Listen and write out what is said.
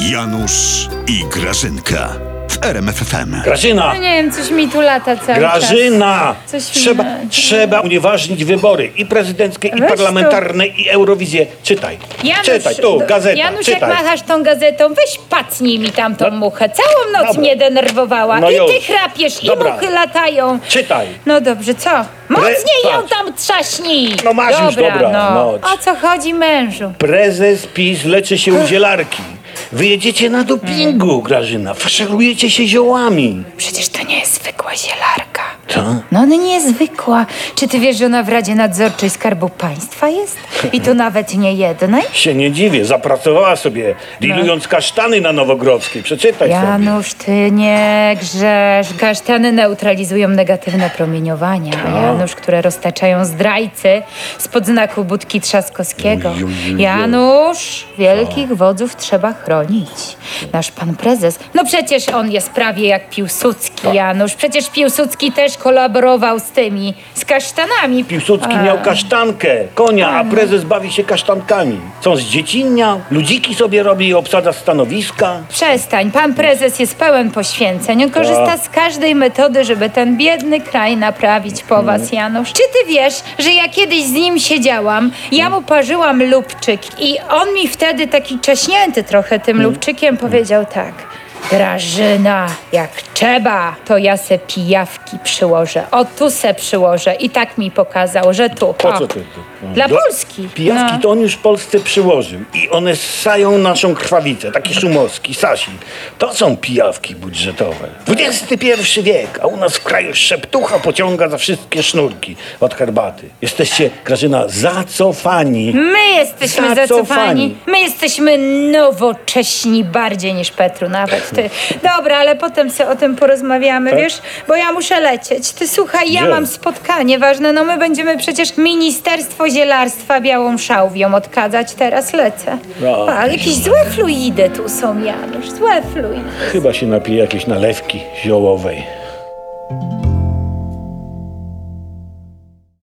Janusz i Grażynka w RMFFM. Grażyna! No nie wiem, coś mi tu lata cały czas. Grażyna! Trzeba, trzeba unieważnić wybory i prezydenckie, i Weź parlamentarne, i Eurowizję. Czytaj. Janusz, czytaj, tu, do- gazeta, Janusz, czytaj. jak machasz tą gazetą, weź pacnij mi tam tą No. muchę. Całą noc Dobra. mnie denerwowała. No I już. ty chrapiesz, Dobra. i muchy latają. Czytaj. No dobrze, co? Mocniej ją patrz. tam trzaśnij! No masz już, dobra, no. no. O co chodzi mężu? Prezes PiS leczy się u zielarki. Wyjedziecie na dopingu, Grażyna. Faszerujecie się ziołami. Przecież to nie jest zwykła zielarka. Co? No ona nie jest zwykła. Czy ty wiesz, że ona w Radzie Nadzorczej Skarbu Państwa jest? I to nawet nie jednej? Się nie dziwię, zapracowała sobie, dilując kasztany na Nowogrodzkiej. Przeczytaj sobie. Janusz, ty nie grzesz. Kasztany neutralizują negatywne promieniowania, Janusz, które roztaczają zdrajcy spod znaku Budki Trzaskowskiego. Janusz, wielkich wodzów trzeba chronić. 运气。Nasz pan prezes, no przecież on jest prawie jak Piłsudski, Janusz. Przecież Piłsudski też kolaborował z tymi, z kasztanami. Piłsudski miał kasztankę, konia, a prezes bawi się kasztankami. Są z dziecinnia, ludziki sobie robi i obsadza stanowiska. Przestań, pan prezes jest pełen poświęceń. On korzysta Tak. z każdej metody, żeby ten biedny kraj naprawić po was, Janusz. Czy ty wiesz, że ja kiedyś z nim siedziałam, ja mu parzyłam lubczyk i on mi wtedy taki czaśnięty trochę tym lubczykiem powiedział tak. Grażyna, jak trzeba, to ja se pijawki przyłożę. O, tu se przyłożę. I tak mi pokazał, że tu. Po o. co ty? to? Dla Polski. Pijawki No. to on już Polsce przyłożył i one ssają naszą krwawicę. Taki Szumowski, Sasi. To są pijawki budżetowe. XXI wiek, a u nas w kraju szeptucha pociąga za wszystkie sznurki od herbaty. Jesteście, Grażyna, zacofani. My jesteśmy Zacofani. zacofani. My jesteśmy nowocześni bardziej niż Petru nawet. Ty. Dobra, ale potem sobie o tym porozmawiamy, Tak? wiesz? Bo ja muszę lecieć. Ty słuchaj, ja Gdzie? mam spotkanie ważne. No my będziemy przecież Ministerstwo Zielarstwa białą szałwią odkadzać. Teraz lecę. No. A, jakieś złe fluidy tu są, Janusz. Złe fluidy. Chyba się napije jakiejś nalewki ziołowej.